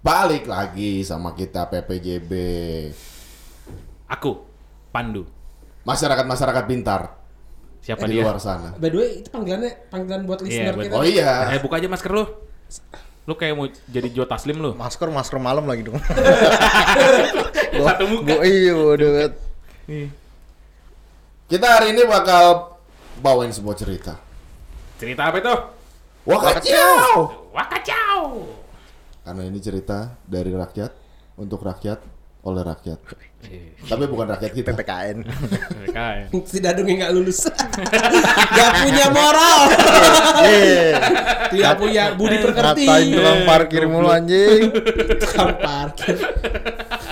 Balik lagi sama kita PPJB. Aku, Pandu. Masyarakat-masyarakat pintar Siapa di dia? luar sana. By the way, itu panggilannya panggilan buat listener buat- kita. Oh iya. Eh, buka aja masker lu. Lu kayak mau jadi Joe Taslim lu. Masker masker malam lagi dong. Satu muka. Bu iya bodoh Nih. Kita hari ini bakal bawain sebuah cerita. Cerita apa itu? Wakacau. Wakacau. Karena ini cerita dari rakyat untuk rakyat oleh rakyat. Eh, Tapi bukan rakyat kita. PPKN. Si Dadung yang nggak lulus. Gak punya moral. Iya. Tidak punya budi pekerti. Ngatain tukang parkir mulu anjing. Tukang parkir.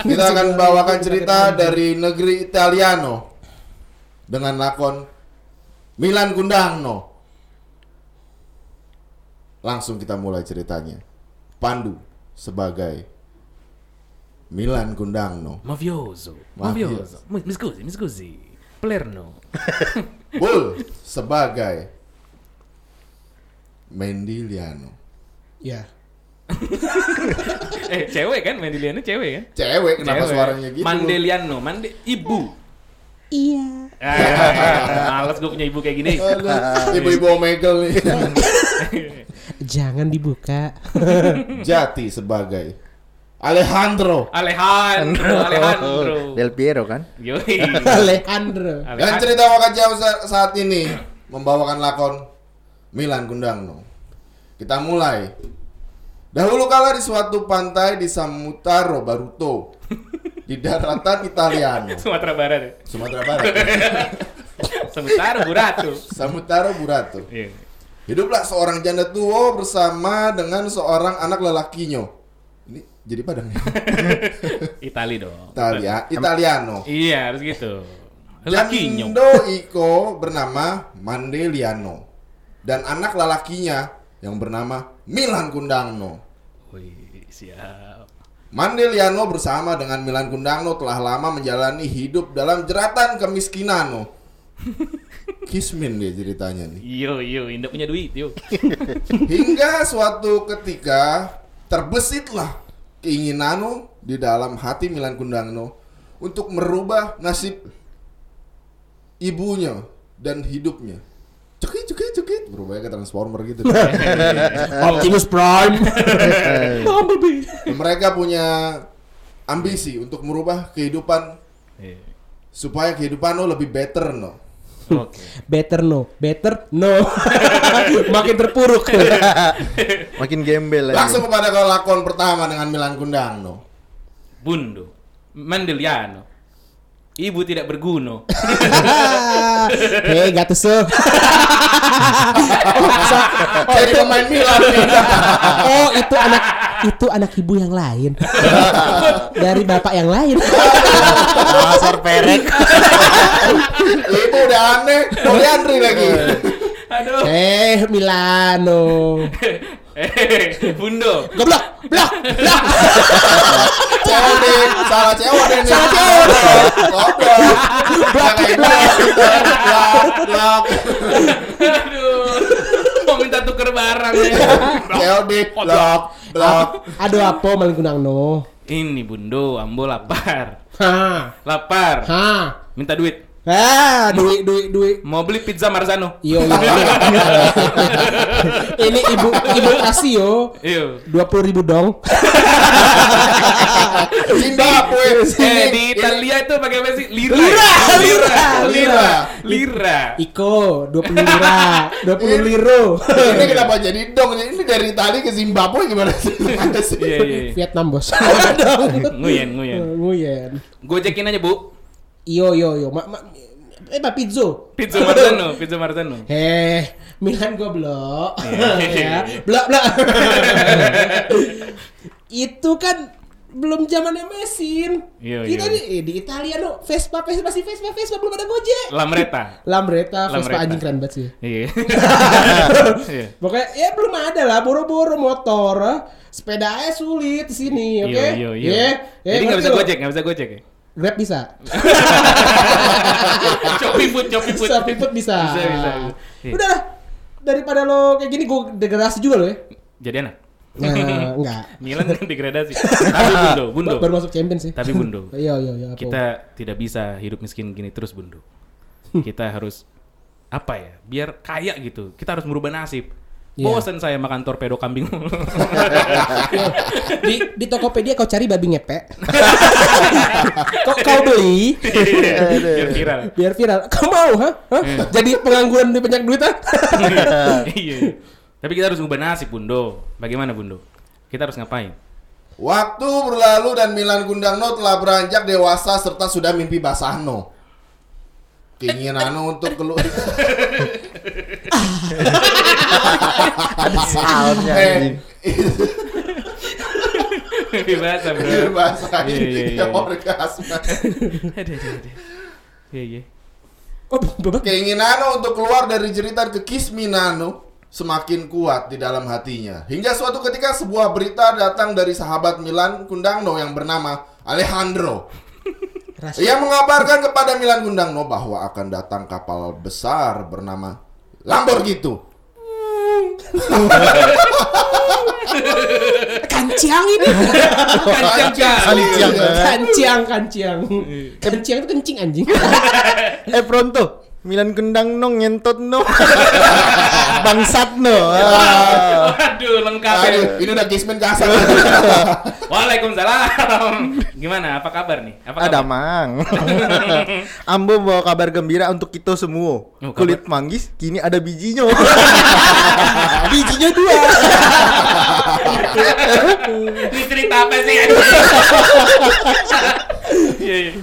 Kita akan bawakan cerita dari negeri Italiano dengan lakon Milan Kundangno. Langsung kita mulai ceritanya. Pandu sebagai Milan Kundangno. Mafioso. Mafioso. Mafioso. Mi mi scusi, mi scusi. Palerno. Bull sebagai Mendiliano. Ya. eh, cewek kan? Mandeliano cewek kan? Cewek kenapa Cewek. suaranya gitu? Mandeliano, Mande ibu. Iya. Ah, males gue punya ibu kayak gini. Ibu-ibu Omegle nih. Jangan dibuka. Jati sebagai Alejandro. Alejandro, Alejandro. Del Piero kan? Yoi. Alejandro. Dan cerita Wakajau sa- saat ini membawakan lakon Milan Kundangno. Kita mulai. Dahulu kala di suatu pantai di Samutaro Baruto di daratan Italiano, Sumatera Barat. ya? Sumatera Barat. Sementara Buratu. Samutaro Burato. Iya. Hiduplah seorang janda tua bersama dengan seorang anak lelakinya. Ini jadi padang ya? Itali dong. Italia, Italiano. Iya, harus gitu. Lakinya. Jando Iko bernama Mandeliano dan anak lelakinya yang bernama Milan Kundangno. Wih, siap. Mandeliano bersama dengan Milan Kundangno telah lama menjalani hidup dalam jeratan kemiskinan. Kismin dia ceritanya nih. Yo, yo, Indah punya duit, yo. Hingga suatu ketika terbesitlah keinginanu di dalam hati Milan Kundangno untuk merubah nasib ibunya dan hidupnya. Cekit, cekit, cekit. Berubahnya ke Transformer gitu. Optimus Prime. Bumblebee. Mereka punya ambisi untuk merubah kehidupan Iya. supaya kehidupan lo lebih better no. Oke. Better no, better no. Makin terpuruk. Makin gembel. Langsung kepada lakon pertama dengan Milan Kundangno. Bundo. Mandeliano. Ibu tidak berguna. Hei, Gattuso. Jadi pemain Milan. Oh, itu anak itu anak ibu yang lain. Dari bapak yang lain. Dasar perek. Ibu udah aneh, Poliandri lagi. Aduh. Eh, Milano. Eh, Bundo. Goblok, blok, blok. Cewek deh, salah cewek deh nih. Salah cewek. Goblok. Blok, blok, blok. Aduh. Mau minta tuker barang ya. Cewek deh, blok, blok. Aduh, apa maling kunang no? Ini Bundo, Ambo lapar. Ha, Lapar. ha. Minta duit. Ah, duit, duit, duit. Mau beli pizza Marzano. Yo, yo. Ini ibu, ibu kasih yo. Iyo. Dua puluh ribu dong. Zimbabwe. Eh, di Italia itu pakai apa sih? Lira. Lira, lira, lira. Lira. Iko, dua puluh lira, dua puluh liro. Ini kenapa jadi dong? Ini dari Italia ke Zimbabwe gimana sih? Iya, iya. Vietnam bos. Nguyen, nguyen. Nguyen. Gojekin aja, Bu. Iyo, yo, yo. Ma, ma, eh, Pak Pizzo. Pizza Marzano, pizza Marzano. Heh, Milan goblok. Iya. ya. Blok, blok. Itu kan belum zamannya mesin. Iya, Kita iya. di, eh, di Italia no, Vespa, Vespa masih Vespa, Vespa belum ada Gojek. Lamreta. Lambretta, Vespa anjing keren banget sih. Iya. Iya. Pokoknya ya belum ada lah boro-boro motor. Sepeda aja sulit di sini, oke? Iya, iya, iya. Ya, ya, Jadi nggak bisa lo? gojek, nggak bisa gojek ya? Grab bisa. Shopee food, Shopee food. Shopee Food bisa. Bisa, bisa. Iya. Udah lah. Daripada lo kayak gini gue degradasi juga lo ya. Jadi anak. Nah, enggak. Milan kan degradasi. Tapi Bundo, Bundo. Baru masuk champion sih. Tapi Bundo. Iya, iya, iya. Kita tidak bisa hidup miskin gini terus, Bundo. Kita harus apa ya? Biar kaya gitu. Kita harus merubah nasib. Iya. Bosan saya makan torpedo kambing. di di Tokopedia kau cari babi ngepek. kau kau beli Biar viral. biar viral. Kau mau, ha? Hah? Jadi pengangguran di banyak duit, ha? Iya. Tapi kita harus ubah nasib, Bundo. Bagaimana, Bundo? Kita harus ngapain? Waktu berlalu dan Milan Gundangno telah beranjak dewasa serta sudah mimpi basahno. Keinginanmu untuk keluar Ada soundnya eh, bro. Iya, iya, iya, ya iya. orgasme. Iya, iya. Oh, babak. Keinginanmu untuk keluar dari jeritan kekisminano semakin kuat di dalam hatinya. Hingga suatu ketika sebuah berita datang dari sahabat Milan Kundangno yang bernama Alejandro. Ia mengabarkan kepada Milan Gundangno bahwa akan datang kapal besar bernama Lamborghini. Kanciang ini. Kancang kali. Kancang. kanciang, kanciang. Kanciang itu kencing anjing. Eh pronto. Milan kendang no ngentot no. Bangsat no. Ah. Waduh, lengkap ya. Aduh, ini udah kismin kasar. Waalaikumsalam. Gimana? Apa kabar nih? Apa Ada kabar? mang. Ambo bawa kabar gembira untuk kita semua. Oh. Kulit manggis kini ada bijinya. Bijinya dua. Ini cerita apa sih? Iya, iya.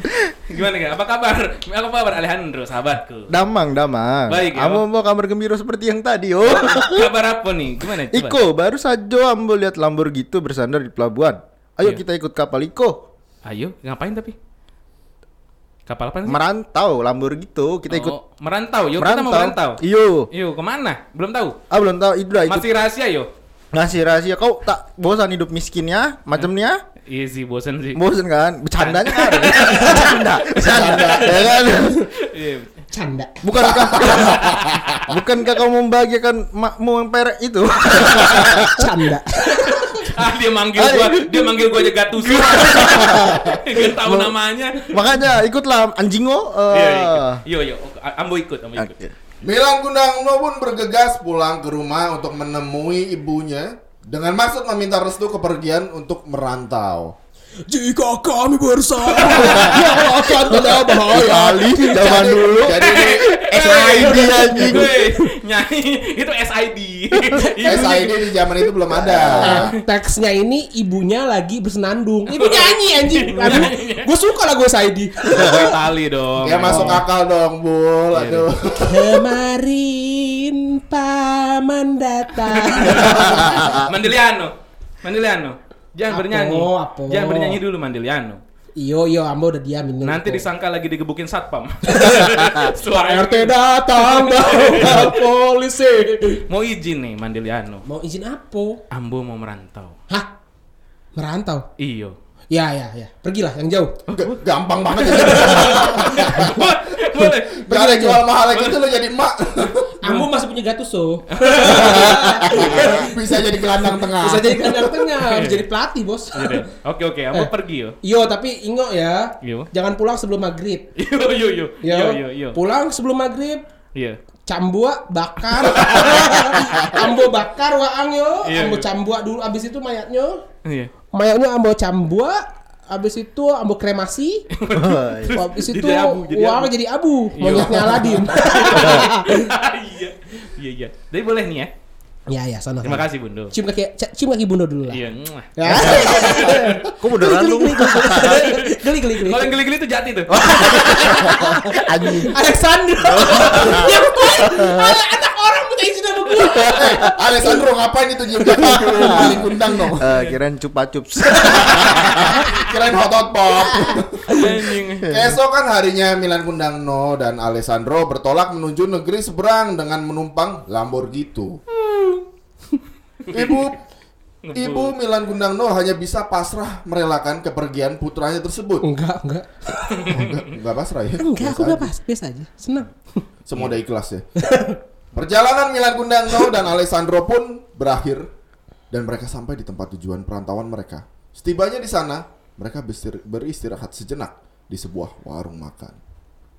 Gimana kan? Apa kabar? Apa kabar Alejandro, sahabatku? damang, damang. Baik, ya. Ambo bawa kabar gembira seperti yang tadi, oh. Kabar apa nih? Gimana? Coba. Iko, baru saja Ambo lihat Lamborghini bersandar di pelabuhan. Ayo Iya. kita ikut kapal Iko. Ayo, ngapain tapi? Kapal apa sih? Merantau Lamborghini kita ikut Oh, merantau. Yuk, kita mau merantau. Iyo. Yuk, ke mana? Belum tahu. Ah belum tahu itu ikut. Masih rahasia yo. Ngasih rahasia kau tak bosan hidup miskinnya macamnya? Iya sih, bosan sih. Bosan kan? Bercandanya kan ada. Bercanda. Bercanda. ya kan? Iya. Canda. Bukankah Bukankah kau membahagiakan makmu yang perek itu? Canda. Ah, dia manggil Ah, gua, iya. dia manggil gua aja Gattuso. Gak tahu namanya. Makanya ikutlah anjingo. eh. Iya, iya. Yo, yo, Ambo ikut, Ambo ikut. Oke. Milan Gundangno pun bergegas pulang ke rumah untuk menemui ibunya dengan maksud meminta restu kepergian untuk merantau. Jika kami bersama yang akan tidak bahaya. Kali zaman dulu. Jadi ini SID anjing. Nyanyi itu SID. SID di zaman itu belum ada. Nah, teksnya ini ibunya lagi bersenandung. Ibu nyanyi anjing. Aduh, gue suka lagu Saidi. Itali dong. Ya masuk akal dong, Bul. Iya, Aduh. Kemarin paman datang. Mandeliano. Mandeliano. Jangan Apa, bernyanyi. apa? Jangan bernyanyi dulu Mandeliano. Iyo iyo, ambo udah diamin. Nanti disangka lagi digebukin satpam. Suara RT datang bawa polisi. Mau izin nih Mandeliano. Mau izin apa? Ambo mau merantau. Hah? Merantau? Iyo. Ya ya ya. Pergilah yang jauh. G- gampang banget ya. Boleh. Gak ada jual mahal lagi itu lo jadi emak. Ambo masih punya Gattuso. Bisa jadi gelandang tengah. Bisa jadi kandang tengah, bisa jadi pelatih, Bos. Iya. Oke oke, Ambo Eh. pergi yo. Yo, tapi ingo ya. Yo. Jangan pulang sebelum maghrib. Yo yo yo. Yo, Yo yo yo. Pulang sebelum maghrib. Iya. Cambua bakar. ambo bakar waang yo. Iya, ambo iya. cambua dulu abis itu mayatnya. Iya. Mayatnya ambo cambua. Abis itu ambo kremasi. Abis itu Jadi abu, jadi uang abu. jadi abu. Iya. Monyetnya Aladin. Iya. Iya iya. Tapi boleh nih ya. Ya ya, sana. Terima kasih Bundo. Cium kaki, cium kaki bundo dulu lah. Iya. Ya. Kok beneran lu? geli geli geli. Kalau yang geli-geli itu jati tuh. Anjing. Alexandro. yang anak orang minta izin sama gue. Eh, Alessandro ngapain itu jium kaki paling kundang dong. Eh, kirain cupa cups. Kirain hot hot pop. Anjing. Keesokan harinya Milan Kundangno dan Alessandro bertolak menuju negeri seberang dengan menumpang Lamborghini. Ibu. Ibu Milan Gundangno hanya bisa pasrah merelakan kepergian putranya tersebut. Enggak, enggak. enggak, enggak pasrah ya? Enggak, aku Biasa enggak aja. pas, biasa aja. Senang. Semua udah ikhlas ya. Perjalanan Milan Gundangno dan Alessandro pun berakhir dan mereka sampai di tempat tujuan perantauan mereka. Setibanya di sana, mereka beristir- beristirahat sejenak di sebuah warung makan.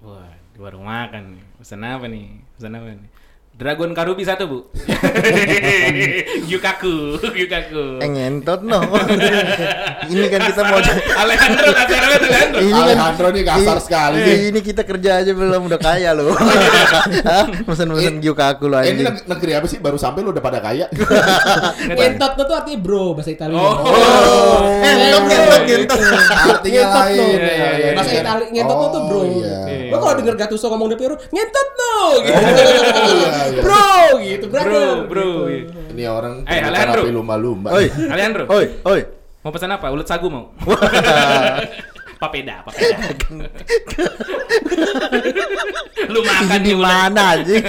Wah, di warung makan nih. Pesan apa nih? Pesan apa nih? Dragon Karubi satu, Bu. Yukaku, Yukaku. Eh ngentot no. ini kan kita mau Alejandro, kasar banget Alejandro. ini kan Alejandro nih kasar sekali. Ini kita kerja aja belum udah kaya loh. Hah? Mesen-mesen Gyukaku lo Eh, ini negeri apa sih? Baru sampai lu udah pada kaya. Ngentot tuh artinya bro bahasa Italia. Oh. Ngentot, ngentot, ngentot. Artinya Ngentot lain. Bahasa Italia ngentot tuh tuh bro. Oh, iya. Lo kalau denger Gattuso ngomong di Piero, ngentot gitu. Iya, iya. Bro gitu, Bro, brother. bro. gitu. Ini orang Eh, Alejandro. api lumba-lumba. Oi, Alejandro, oi, oi. mau pesan apa? Ulet sagu mau? papeda, papeda. Lu makan di mana anjing?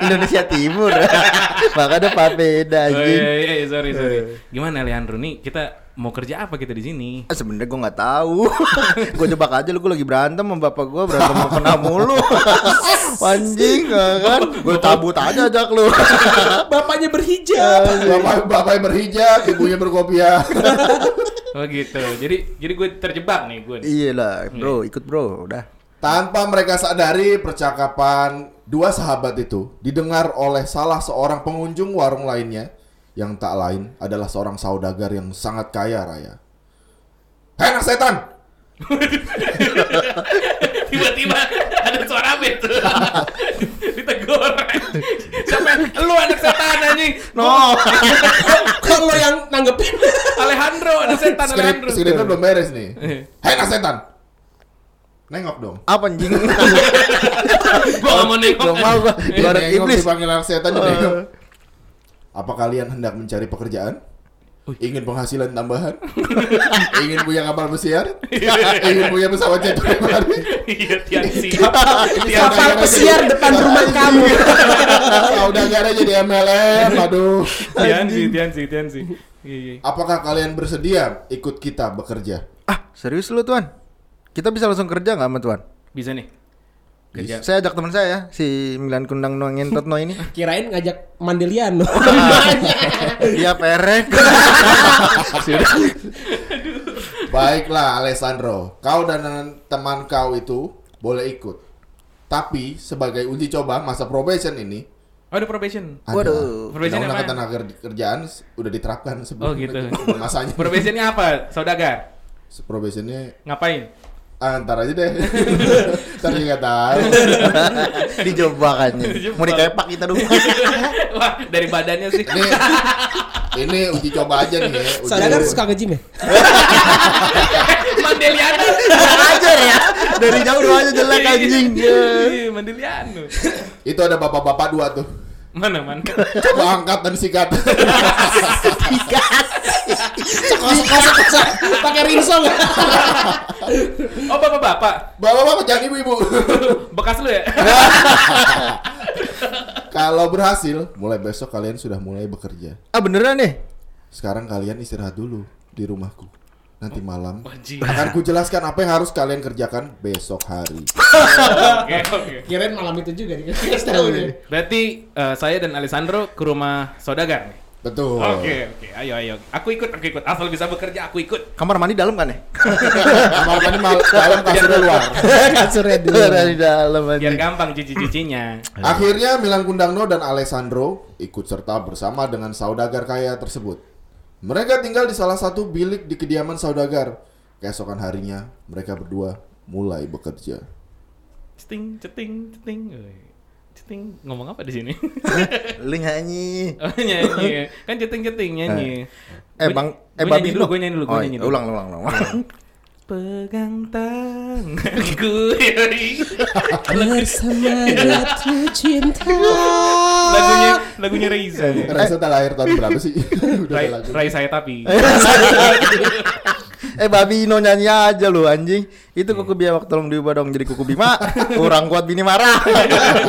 Indonesia Timur. Makanya papeda Oh, anjing. iya, iya, iya, sorry, sorry. Gimana Alejandro nih? Kita mau kerja apa kita di sini? Sebenarnya gue nggak tahu. gue jebak aja lu gue lagi berantem sama bapak gue berantem sama kena mulu. Anjing kan. Gue tabut aja ajak lu. Bapaknya berhijab. Bapak bapaknya berhijab, ibunya berkopiah. Oh gitu. Jadi jadi gue terjebak nih gue. nih. Iya lah, bro, ikut bro, udah. Tanpa mereka sadari percakapan dua sahabat itu didengar oleh salah seorang pengunjung warung lainnya yang tak lain adalah seorang saudagar yang sangat kaya raya. Hei anak setan, Tiba-tiba ada suara bet. Ditegur. Siapa? Lu anak setan anjing. No. Kok lo yang nanggepin? Alejandro, anak setan skrip Alejandro. skripnya belum beres nih. Hei anak setan, nengok dong. Apa anjing? Gua mau nengok. Gak mau gua. Gua ada Nengok iblis. dipanggil anak setan juga nengok. Apa kalian hendak mencari pekerjaan? Ingin penghasilan tambahan? Ingin punya kapal pesiar? Ingin punya pesawat jet pribadi? Iya, Tiansi. Kapal pesiar depan rumah kamu. Saudagar aja di MLM, aduh. Tiansi, Tiansi, Tiansi. Iya, iya. Apakah kalian bersedia ikut kita bekerja? Ah, serius lu tuan? Kita bisa langsung kerja nggak sama tuan? Bisa nih. Kerja. Saya ajak teman saya, si Milan Kundang no ngentot no ini. Kirain ngajak Mandeliano. Dia perek. Baiklah Alessandro, kau dan teman kau itu boleh ikut. Tapi sebagai uji coba masa probation ini Oh, ada probation. ada Waduh. Probation undang-undang apaan? ketenaga kerjaan sudah diterapkan sebelum Oh, gitu. masanya. Probationnya apa? Saudagar. Probationnya Ngapain? Ah, ntar aja deh. ntar juga tahu. Dijobakannya. Dijebak. Mau dikepak kita dulu. Wah, dari badannya sih. Ini ini uji coba aja nih. ya, uji coba. suka nge-gym ya? Mandeliano. ajar ya. Dari jauh doa aja jelek anjing. Iya, Mandeliano. Itu ada bapak-bapak dua tuh. Mana, man? Coba angkat dan sikat. Kosong. Pakai rinso nggak? Oh, bapak-bapak. Bapak-bapak jangan ibu-ibu. Bekas lu ya? Kalau berhasil, mulai besok kalian sudah mulai bekerja. Ah beneran nih? Sekarang kalian istirahat dulu di rumahku. Nanti malam Wajib. akan kujelaskan apa yang harus kalian kerjakan besok hari. Oke, oke. Kirain malam itu juga nih. Tahu nih. Berarti eh, saya dan Alessandro ke rumah saudagar nih. Betul. Oke, oke. Ayo, ayo. Aku ikut, aku ikut. Asal bisa bekerja, aku ikut. Kamar mandi dalam kan ya? Kamar mandi mal dalam kasurnya luar. Kasurnya dulu. Di dalam Biar gampang cuci-cucinya. Akhirnya Milan Kundangno dan Alessandro ikut serta bersama dengan saudagar kaya tersebut. Mereka tinggal di salah satu bilik di kediaman saudagar. Keesokan harinya, mereka berdua mulai bekerja. Ceting, ceting, ceting. Oi. Ceting, ngomong apa di sini? Lu nyanyi. oh, nyanyi. Kan ceting-ceting nyanyi. Eh bang, eh Gue babi nyanyi dulu, gue nyanyi dulu, gue Oh, nyanyi dulu. Ulang, ulang, ulang. Pegang tanganku. Bersama jatuh cinta. Lagunya, lagunya Reza. Reza tak lahir tahun berapa sih? Udah Rai, ada lagu. Rai saya tapi. Eh babi Ino nyanyi aja lu anjing. Itu kuku biawak tolong diubah dong jadi kuku Bima. Kurang kuat bini marah.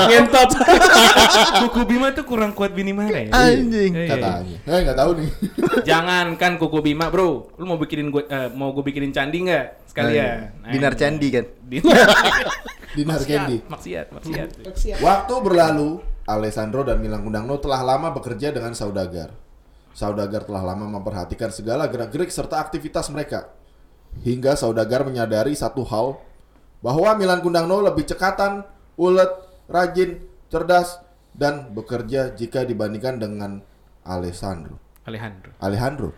Ngentot. Kuku Bima tuh kurang kuat bini marah ya. Anjing. Iya. Katanya. Eh nggak tahu nih. Jangan kan kuku Bima, Bro. Lu mau bikinin gue eh, mau gue bikinin candi nggak sekalian? Nah, Binar ini. Candi kan. Dinar Dinar Candy. Maksiat, maksiat. Waktu berlalu, Alessandro dan Milang Kundangno telah lama bekerja dengan saudagar. Saudagar telah lama memperhatikan segala gerak-gerik serta aktivitas mereka. Hingga saudagar menyadari satu hal, bahwa Milan Kundangno lebih cekatan, ulet, rajin, cerdas, dan bekerja jika dibandingkan dengan Alessandro. Alejandro. Alejandro.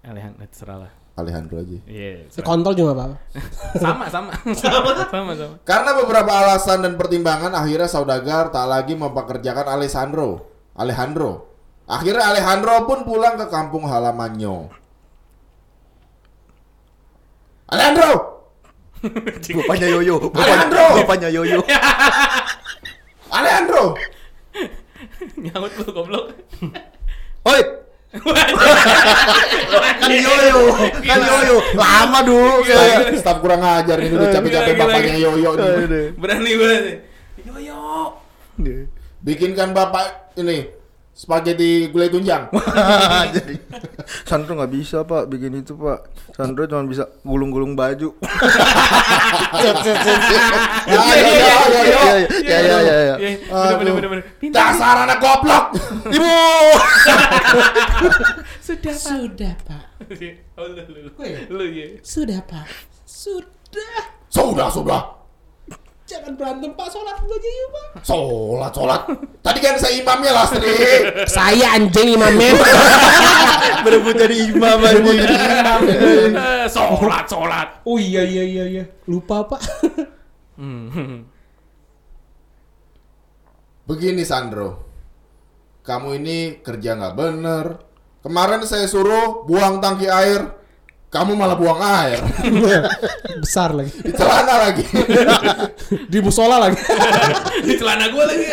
Alejandro. Alejandro aja. Iya. Kontol juga apa? sama, sama. sama, sama, sama. Karena beberapa alasan dan pertimbangan akhirnya saudagar tak lagi mempekerjakan Alessandro. Alejandro. Akhirnya Alejandro pun pulang ke kampung halamannya. Alejandro! Bapaknya Yoyo. Alejandro! Bapaknya Yoyo. Alejandro! Nyaut lu goblok. Oi. Kan Yoyo. Kan Yoyo. Lama dulu. Staf, staf kurang ajar nih udah capek-capek bapaknya. Yoyo nih. Berani banget. Yo yo. Bikinkan bapak ini spaghetti gulai tunjang. Jadi Sandro nggak bisa pak bikin itu pak. Sandro cuma bisa gulung-gulung baju. Ya, ya, ya, ya, ya. Ya ya ya ya. Iya. Dasar anak goblok. Ibu. Sudah, Pak. Sudah, Pak. Oh, ya. Sudah, Pak. Sudah. Sudah, sudah. Jangan berantem, Pak. Sholat dulu aja yuk, Pak. Sholat, sholat. Tadi kan saya imamnya Lastri. Saya anjing imamnya. Berebut jadi imam anjing. Eh, Sholat, sholat. oh iya iya iya iya. Lupa, Pak. Hmm. Begini Sandro, kamu ini kerja nggak bener. Kemarin saya suruh buang tangki air, kamu malah buang air. Besar lagi. Di celana lagi. Di musola lagi. Di celana gua lagi.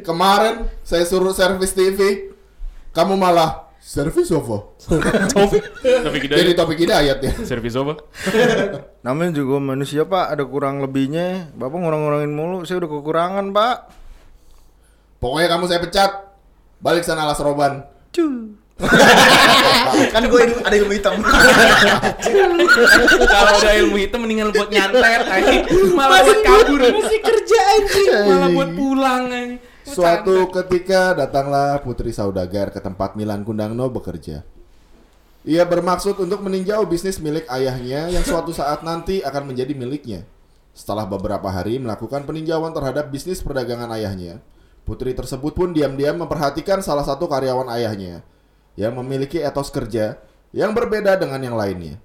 Kemarin saya suruh servis TV, kamu malah servis apa? Jadi topik hidayat ya. servis apa? Namanya juga manusia pak, ada kurang lebihnya. Bapak ngurang-ngurangin mulu, saya udah kekurangan pak. Pokoknya kamu saya pecat. Balik sana alas roban. Cu. kan gue ada ilmu hitam. Kalau ada ilmu hitam mendingan buat nyantet anjing. Malah buat kabur. Masih kerja anjing. Malah buat pulang anjing. Suatu ketika datanglah Putri Saudagar ke tempat Milan Kundangno bekerja. Ia bermaksud untuk meninjau bisnis milik ayahnya yang suatu saat nanti akan menjadi miliknya. Setelah beberapa hari melakukan peninjauan terhadap bisnis perdagangan ayahnya, putri tersebut pun diam-diam memperhatikan salah satu karyawan ayahnya yang memiliki etos kerja yang berbeda dengan yang lainnya.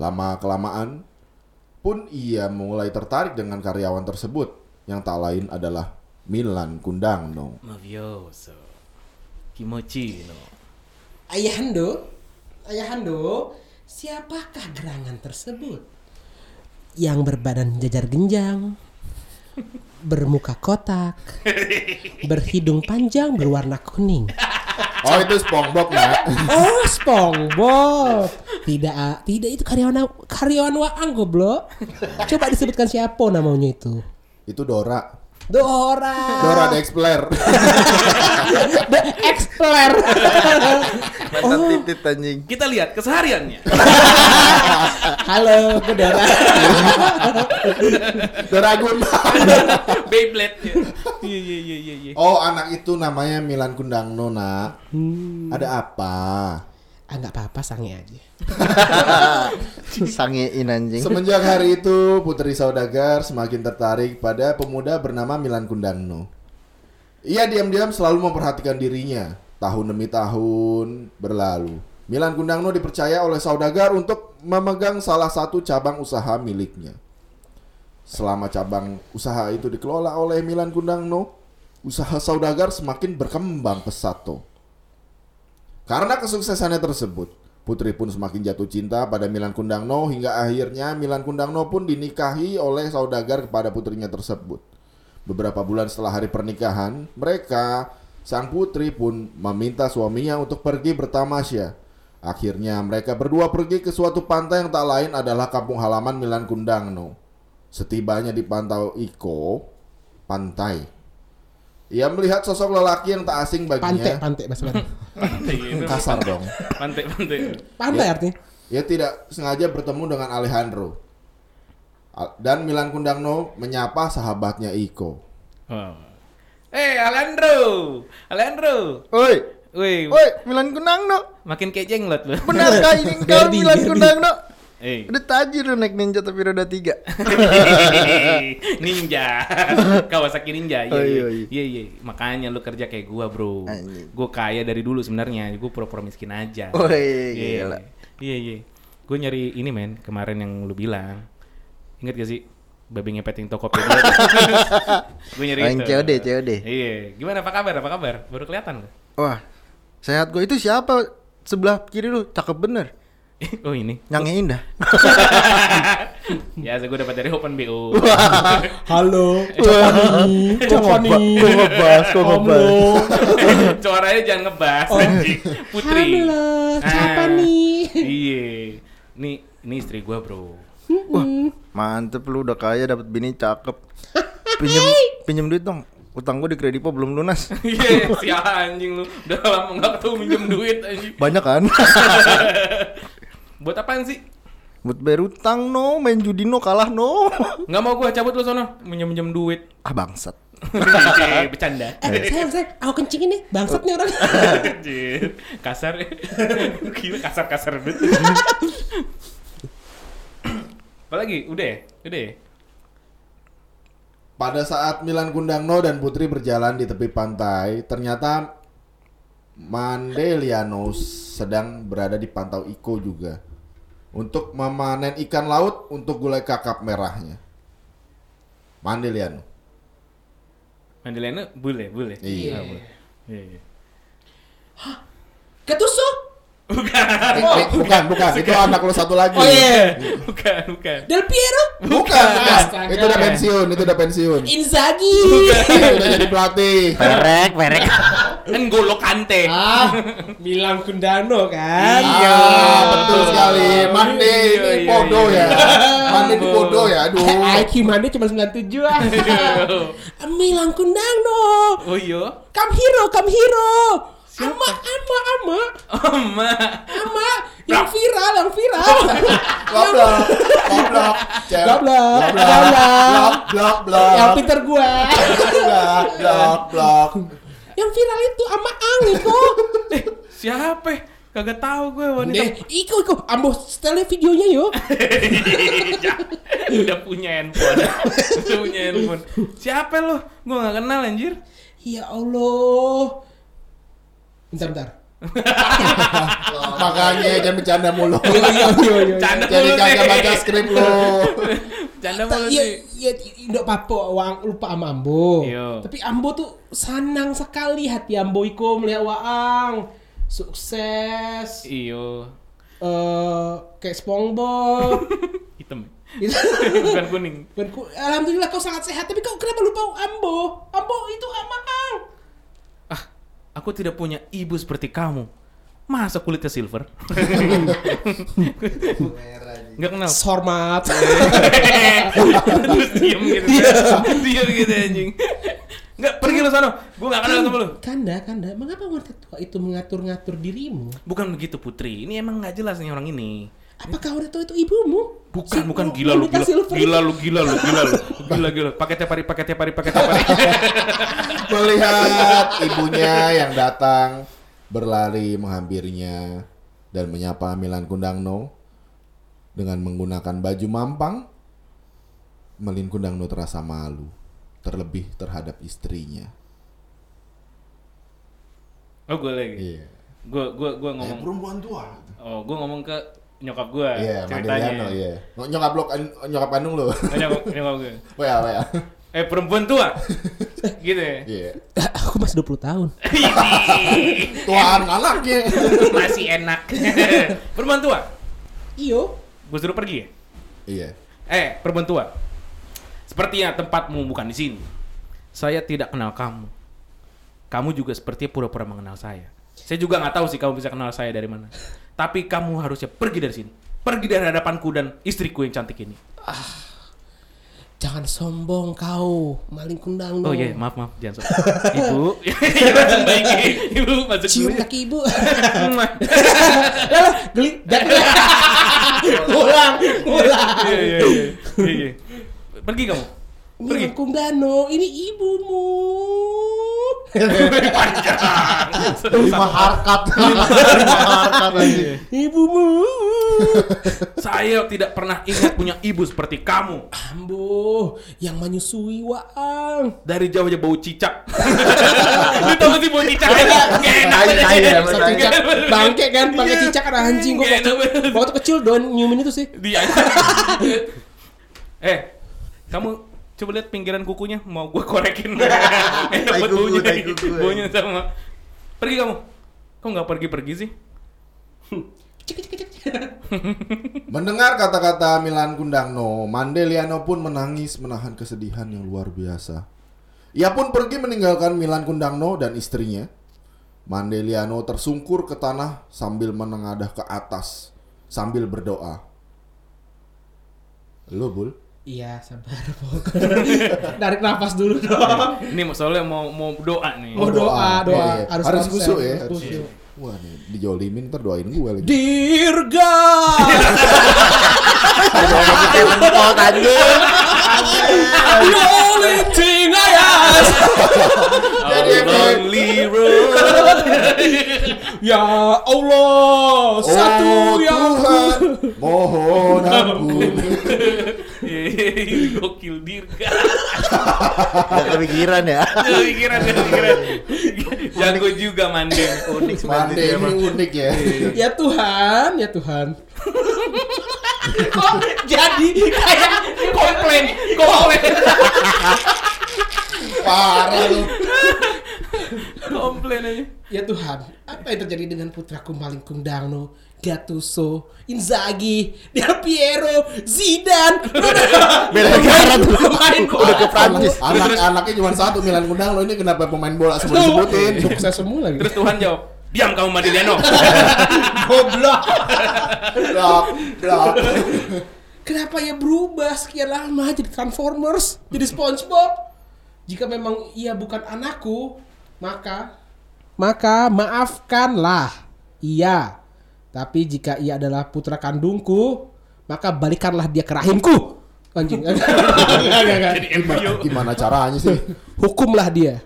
Lama kelamaan pun ia mulai tertarik dengan karyawan tersebut yang tak lain adalah Milan Kundangno. Mafioso. Kimochi no. Ayahando, Ayahando, siapakah gerangan tersebut? Yang berbadan jajar genjang, bermuka kotak, berhidung panjang berwarna kuning. Oh itu SpongeBob nak. Oh, SpongeBob. Tidak, ah, tidak itu karyawan karyawan Waang goblok. Coba disebutkan siapa namanya itu. Itu Dora. Dora. Dora the Explorer. The Explorer. Mantan titit anjing. Kita lihat kesehariannya. Halo, Dora. Dora Gundam. Beyblade. ya. Iya iya iya iya. Oh anak itu namanya Milan Kundangno nak. Hmm. Ada apa? Ah, nggak apa-apa, sange aja. Sangein anjing. Semenjak hari itu Putri Saudagar semakin tertarik pada pemuda bernama Milan Kundangno. Ia diam-diam selalu memperhatikan dirinya. Tahun demi tahun berlalu. Milan Kundangno dipercaya oleh Saudagar untuk memegang salah satu cabang usaha miliknya. Selama cabang usaha itu dikelola oleh Milan Kundangno, usaha Saudagar semakin berkembang pesat toh. Karena kesuksesannya tersebut, Putri pun semakin jatuh cinta pada Milan Kundangno hingga akhirnya Milan Kundangno pun dinikahi oleh saudagar kepada putrinya tersebut. Beberapa bulan setelah hari pernikahan, mereka sang putri pun meminta suaminya untuk pergi bertamasya Akhirnya mereka berdua pergi ke suatu pantai yang tak lain adalah kampung halaman Milan Kundangno. Setibanya di Pantau Iko, pantai. Ia melihat sosok lelaki yang tak asing Pantai, baginya. pantai Barat. Pantai. Kasar dong. Pantai, pantai. Pantai Ya. artinya. Ia tidak sengaja bertemu dengan Alejandro. Al- Dan Milan Kundangno menyapa sahabatnya Iko. Oh. Eh, Alejandro. Alejandro. Oi, Wih, oi, Milan Kunang no. makin kayak jenglot lu. Benarkah ini kau Milan derby. Eh. Udah tajir lu naik ninja tapi roda tiga. ninja. Kawasaki Ninja. Iya, Oh, iya. iya, iya. Iya, iya. Makanya lu kerja kayak gua, Bro. Anjing. Gua kaya dari dulu sebenarnya. Gua pura-pura miskin aja. Woi, Iya, gila. Iya, iya. Gue nyari ini men, kemarin yang lu bilang. Ingat gak sih? Babi ngepet yang Tokopedia. gue nyari Oh, yang itu. COD, COD. Iya. Gimana apa kabar? Apa kabar? Baru kelihatan lu? Wah, sehat gue itu siapa? Sebelah kiri lu, cakep bener. oh ini. Nyangnya indah. ya, gue dapat dari Open BO. Halo, Copani, Copani. Kok ngebahas, kok ngebahas. Suaranya jangan ngebahas Oh. anjing. Putri. Halo, Ah. siapa nih? Iya. Ini ini istri gua, Bro. Wah, mantep lu udah kaya dapat bini cakep. Pinjem pinjem duit dong. Utang gue di Kredipo belum lunas. Iya, si anjing lu. Udah lama enggak ketemu minjem duit anjing. Banyak kan? Buat apaan sih? Buat bayar utang no, main judi no, kalah no. Nggak mau gua cabut lu sono, minjem-minjem duit. Ah bangsat. Bercanda. Eh, sayang, sayang, aku kencingin nih, bangsat nih orang. Anjir. Kasar. Gila kasar-kasar banget. Apalagi? Udah ya? Udah ya? Pada saat Milan Kundangno dan Putri berjalan di tepi pantai, ternyata Mandeliano sedang berada di Pantau Iko juga untuk memanen ikan laut untuk gulai kakap merahnya. Mandeliano. Mandeliana bule, bule. Iya. Ah, bule. Iya, iya. Ketusuk. Eh, eh, bukan, bukan. Itu anak lo satu lagi. Oh iya. Bukan, bukan. Del Piero. Bukan, bukan. Astaga. Itu udah pensiun, itu udah pensiun. Inzaghi. udah jadi pelatih. Perek, perek. N'Golo Kante. Ah, bilang Kundano kan? Iya. Ah, betul sekali. Mande Iya, ini iya, bodoh iya. ya. Mande ini bodoh ya. Aduh. Eh, IQ Mande cuma 97 ah. Milan Kundano. Oh iya. Come hero, come hero. Ama, ama, ama, Oma. ama. Yang viral, yang viral. Goblok. Goblok. Cel. Goblok. Goblok. Goblok. Blok, blok, yang pinter gua. Blok, blok, blok. yang viral itu ama Ang. Eh, siapa? Kagak tahu gue wanita. Deh, Iko, Iko. Ambo setelnya videonya yo. Udah punya handphone. Udah punya handphone. Siapa lo? Gue gak kenal anjir. Ya Allah. Bentar, bentar. Makanya jangan bercanda mulu. Yo, yo, yo, yo. Canda Jadi mulu kagak baca skrip lo. Canda mulu Iya, sih. iya, Indo Papo Wang lupa sama Ambo. Iya. Tapi Ambo tuh senang sekali hati Ambo Iko melihat Waang sukses. Iyo. eh kayak SpongeBob. Hitam. Bukan kuning. Ku- Alhamdulillah kau sangat sehat. Tapi kau kenapa lupa Ambo? Ambo itu Amaang. Aku tidak punya ibu seperti kamu. Masa kulitnya silver? Gak kenal. Hormat. Terus diem gitu. Diem gitu anjing. Enggak, pergi lu sana. Gue gak kenal sama lu. Kanda, Kanda, mengapa wanita tua itu mengatur-ngatur dirimu? Bukan begitu Putri. Ini emang nggak jelas nih orang ini. Apakah wanita tua itu ibumu? Bukan, Si bukan Mo- gila lu, gila, gila lu, gila lu, gila lu, gila gila. Pakai tiap hari, pakai tiap hari, pakai tiap hari. Melihat ibunya yang datang berlari menghampirinya dan menyapa Milan Kundangno dengan menggunakan baju mampang. Melin Kundangno terasa malu, terlebih terhadap istrinya. Oh gue lagi. Iya. Gue gue gue Eh, ngomong. perempuan tua. Oh gue ngomong ke nyokap gue. Iya, Mandeliano, iya. Nyokap lo, nyokap kandung lo. Oh, nyokap, nyokap gue. Wea, wea. Eh perempuan tua. gitu ya. Iya. Aku masih 20 tahun. Tuan anaknya. Masih enak. perempuan tua. Iyo. Gue suruh pergi ya. Iya. Eh, perempuan tua. Sepertinya tempatmu bukan di sini. Saya tidak kenal kamu. Kamu juga sepertinya pura-pura mengenal saya. Saya juga nggak tahu sih kamu bisa kenal saya dari mana. Tapi kamu harusnya pergi dari sini. Pergi dari hadapanku dan istriku yang cantik ini. Jangan sombong kau, maling kundang Oh iya, maaf maaf, jangan sok. Ibu. Ibu masuk Cium kaki ibu. Lah, geli. Jatuh. Pulang, pulang. Iya iya iya. Iya, iya. Pergi kamu. Pergi. Milan Kundano, ini ibumu. Lima harkat. Lima harkat ibumu. Saya tidak pernah ingat punya ibu seperti kamu. Ambo, yang menyusui waang. Dari jauh aja bau cicak. Lu tau sih bau cicak? Gak enak. Bangke kan, bangke cicak kan anjing gua waktu, waktu kecil doan nyiumin itu sih. Dia. eh, kamu coba lihat pinggiran kukunya, mau gue korekin. Enak baunya, kuku, ya. baunya sama. Pergi kamu. Kok nggak pergi-pergi sih? Mendengar kata-kata Milan Kundangno, Mandeliano pun menangis menahan kesedihan yang luar biasa. Ia pun pergi meninggalkan Milan Kundangno dan istrinya. Mandeliano tersungkur ke tanah sambil menengadah ke atas sambil berdoa. Lo bul? Iya, sabar, Pok. Tarik nafas dulu dong. Ini mau- soalnya mau mau doa nih. Mau doa, doa. Iya, iya. Harus Harus kusuk ya. harus Harus kusuk. Wah nih dijolimin ntar doain gue lagi. Dirga. Kita mentok anjing. The only thing I ask. Jadi A lonely road. Ya Allah, satu oh yang Tuhan, mohon ampun. Gokil dirga. Gak kepikiran ya. Kepikiran, kepikiran. Jago juga mandeng. Unik sebenarnya ini unik ya. Ya Tuhan, ya Tuhan. Kok jadi kayak Komplain, komplain. Parah lu. Komplain aja. Ya Tuhan, apa yang terjadi dengan putraku Maling Kundangno, Gattuso, Inzaghi, Del Piero, Zidane? Beda negara tuh. Bola. Udah ke Prancis. Anak-anaknya cuma satu Milan Kundang lo ini kenapa pemain bola semua disebutin? Sukses semua lagi. Terus Tuhan jawab, diam kamu Madiliano. Goblok. Blok, blok. Kenapa ya berubah sekian lama jadi Transformers, jadi SpongeBob? Jika memang ia bukan anakku, maka maka maafkanlah ia. Tapi jika ia adalah putra kandungku, maka balikanlah dia ke rahimku. Anjing. Gimana caranya sih? Hukumlah dia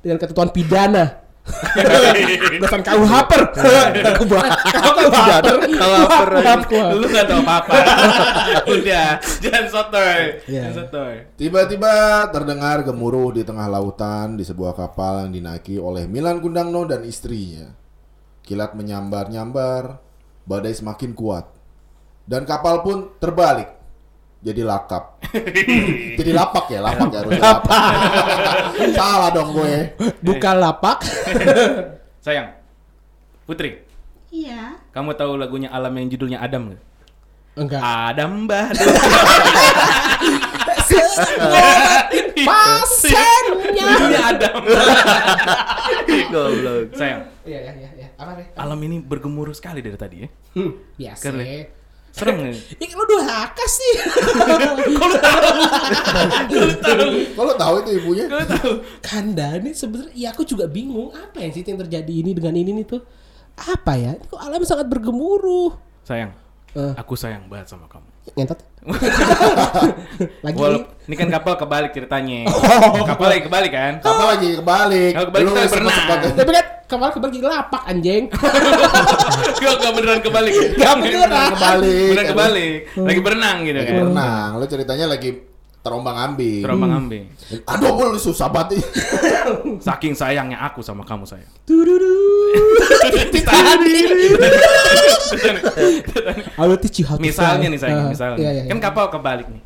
dengan ketentuan pidana. Berdasarkan KU Haper. KU Haper. Haper, Lu gak tau apa-apa. Udah, jangan sotoy. Iya. Jangan sotoy. Tiba-tiba terdengar gemuruh di tengah lautan di sebuah kapal yang dinaiki oleh Milan Kundangno dan istrinya. Kilat menyambar-nyambar, badai semakin kuat. Dan kapal pun terbalik. Jadi lakap. Jadi lapak ya, lapak ya harusnya lapak. Salah dong gue. Bukan lapak. Sayang, Putri, Iya. kamu tahu lagunya Alam yang judulnya Adam nggak? Enggak. Adam Badut. Pasennya. Judulnya Adam. Goblok. Sayang, Iya, iya, iya, iya. Apa, alam ini bergemuruh sekali dari tadi ya. Hmm, biasa. Keren. Serem nggak? Ya lu durhaka sih. Kalau tahu itu ibunya. Kau tahu? Kanda ini sebenarnya ya aku juga bingung apa yang sih yang terjadi ini dengan ini nih tuh. Apa ya? Ini kok alam sangat bergemuruh. Sayang, Eh. aku sayang banget sama kamu. Ngentot. Lagi Walau ini kan kapal kebalik ceritanya. Kapal lagi kebalik kan? Kapal lagi kebalik. Kalau kebalik Lu kita berenang. Tapi kan kemarin kebalik lapak anjing. Gak, gak beneran kebalik. Gak beneran. kebalik. Beneran kebalik. Lagi berenang gitu Lagi kan. berenang. Lu ceritanya lagi terombang ambing. Terombang ambing. Aduh, bul susah banget. Saking sayangnya aku sama kamu sayang. Misalnya nih sayang, misalnya. iya, iya, kan iya. kapal kebalik nih.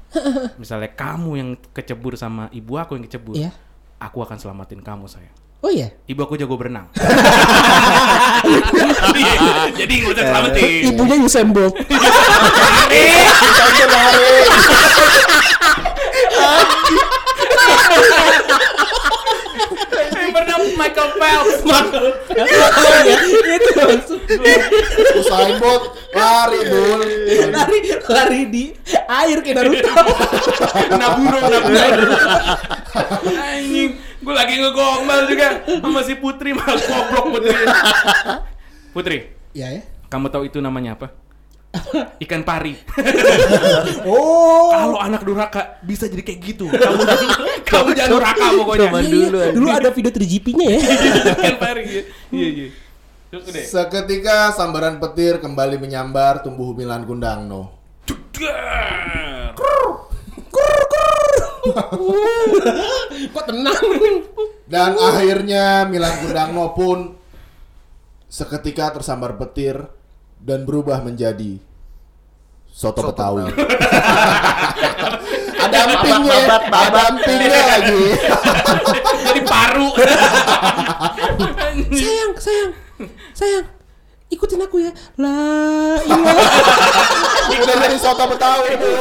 Misalnya kamu yang kecebur sama ibu aku yang kecebur. Iya. Aku akan selamatin kamu sayang. Oh iya. Ibu aku jago berenang. jadi, jadi nggak usah selamatin. Ibunya Usain Bolt. Yang pernah Michael Phelps Michael Phelps? Itu maksud gue Usain Bolt lari dul. Lari lari di air kayak Naruto. Naburo Naburo. Anjing. Gue lagi ngegombal juga sama si Putri malah goblok Putri. Putri ya ya. kamu tahu itu namanya apa? Ikan pari. Oh. Kalau anak durhaka bisa jadi kayak gitu. Kamu kamu jangan durhaka pokoknya. Zaman Iya, dulu, iya. dulu ada video 3GP-nya ya. Ikan pari. iya. Iya, iya. Seketika sambaran petir kembali menyambar tumbuh Milan Kundangno. Jedar. Kok tenang? Dan akhirnya Milan Kundangno pun seketika tersambar petir dan berubah menjadi soto, Betawi. ada empingnya, Babat, babat. ada empingnya lagi. Jadi paru. Sayang, sayang. Sayang. Ikutin aku ya. La ilaha Udah jadi soto Betawi. Dul.